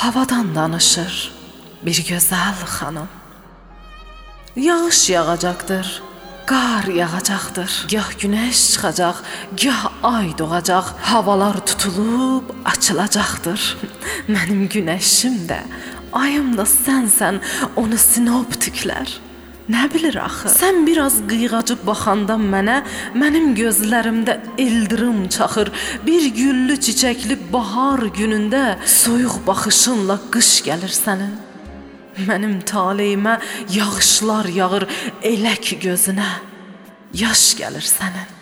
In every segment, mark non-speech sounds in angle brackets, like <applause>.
havadan danışır bir gözəl xanım. Yağış yağacaqdır, qar yağacaqdır. Gah günəş çıxacaq, gah ay doğacaq. Havalar tutulub açılacaqdır. <laughs> Mənim günəşim də, ayım da sənsən, onu sinoptiklər. Nə bilir axı? Sən biraz qıyğacıb baxanda mənə, mənim gözlərimdə ildırım çaxır. Bir güllü çiçəkli bahar günündə soyuq baxışınla qış gəlir sənin. Mənim taleyimə yağışlar yağır elə ki gözünə. Yaş gəlir sənin.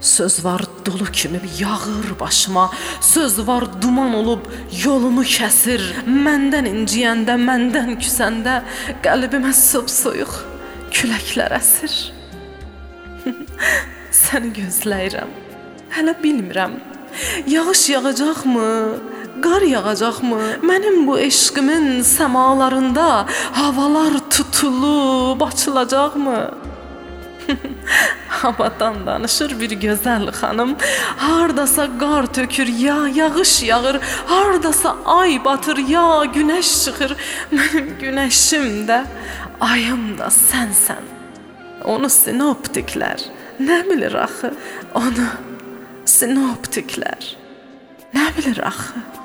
Söz var dolu kimi yağır başıma. Söz var duman olub yolumu kəsir. Məndən inciyəndə, məndən küsəndə qəlbimə soyuq küləklər əsir. <laughs> Səni gözləyirəm. Hələ bilmirəm. Yağış yağacaqmı? Qar yağacaqmı? Mənim bu eşqimin səmalarında havalar tutulub açılacaqmı? <laughs> Havadan danışır bir gözəl xanım. Hardasa qar tökür, ya yağış yağır, hardasa ay batır, ya günəş çıxır. <laughs> Mənim günəşim də, ayım da sənsən. Onu sinoptiklər nə bilir axı? Onu sinoptiklər nə bilir axı?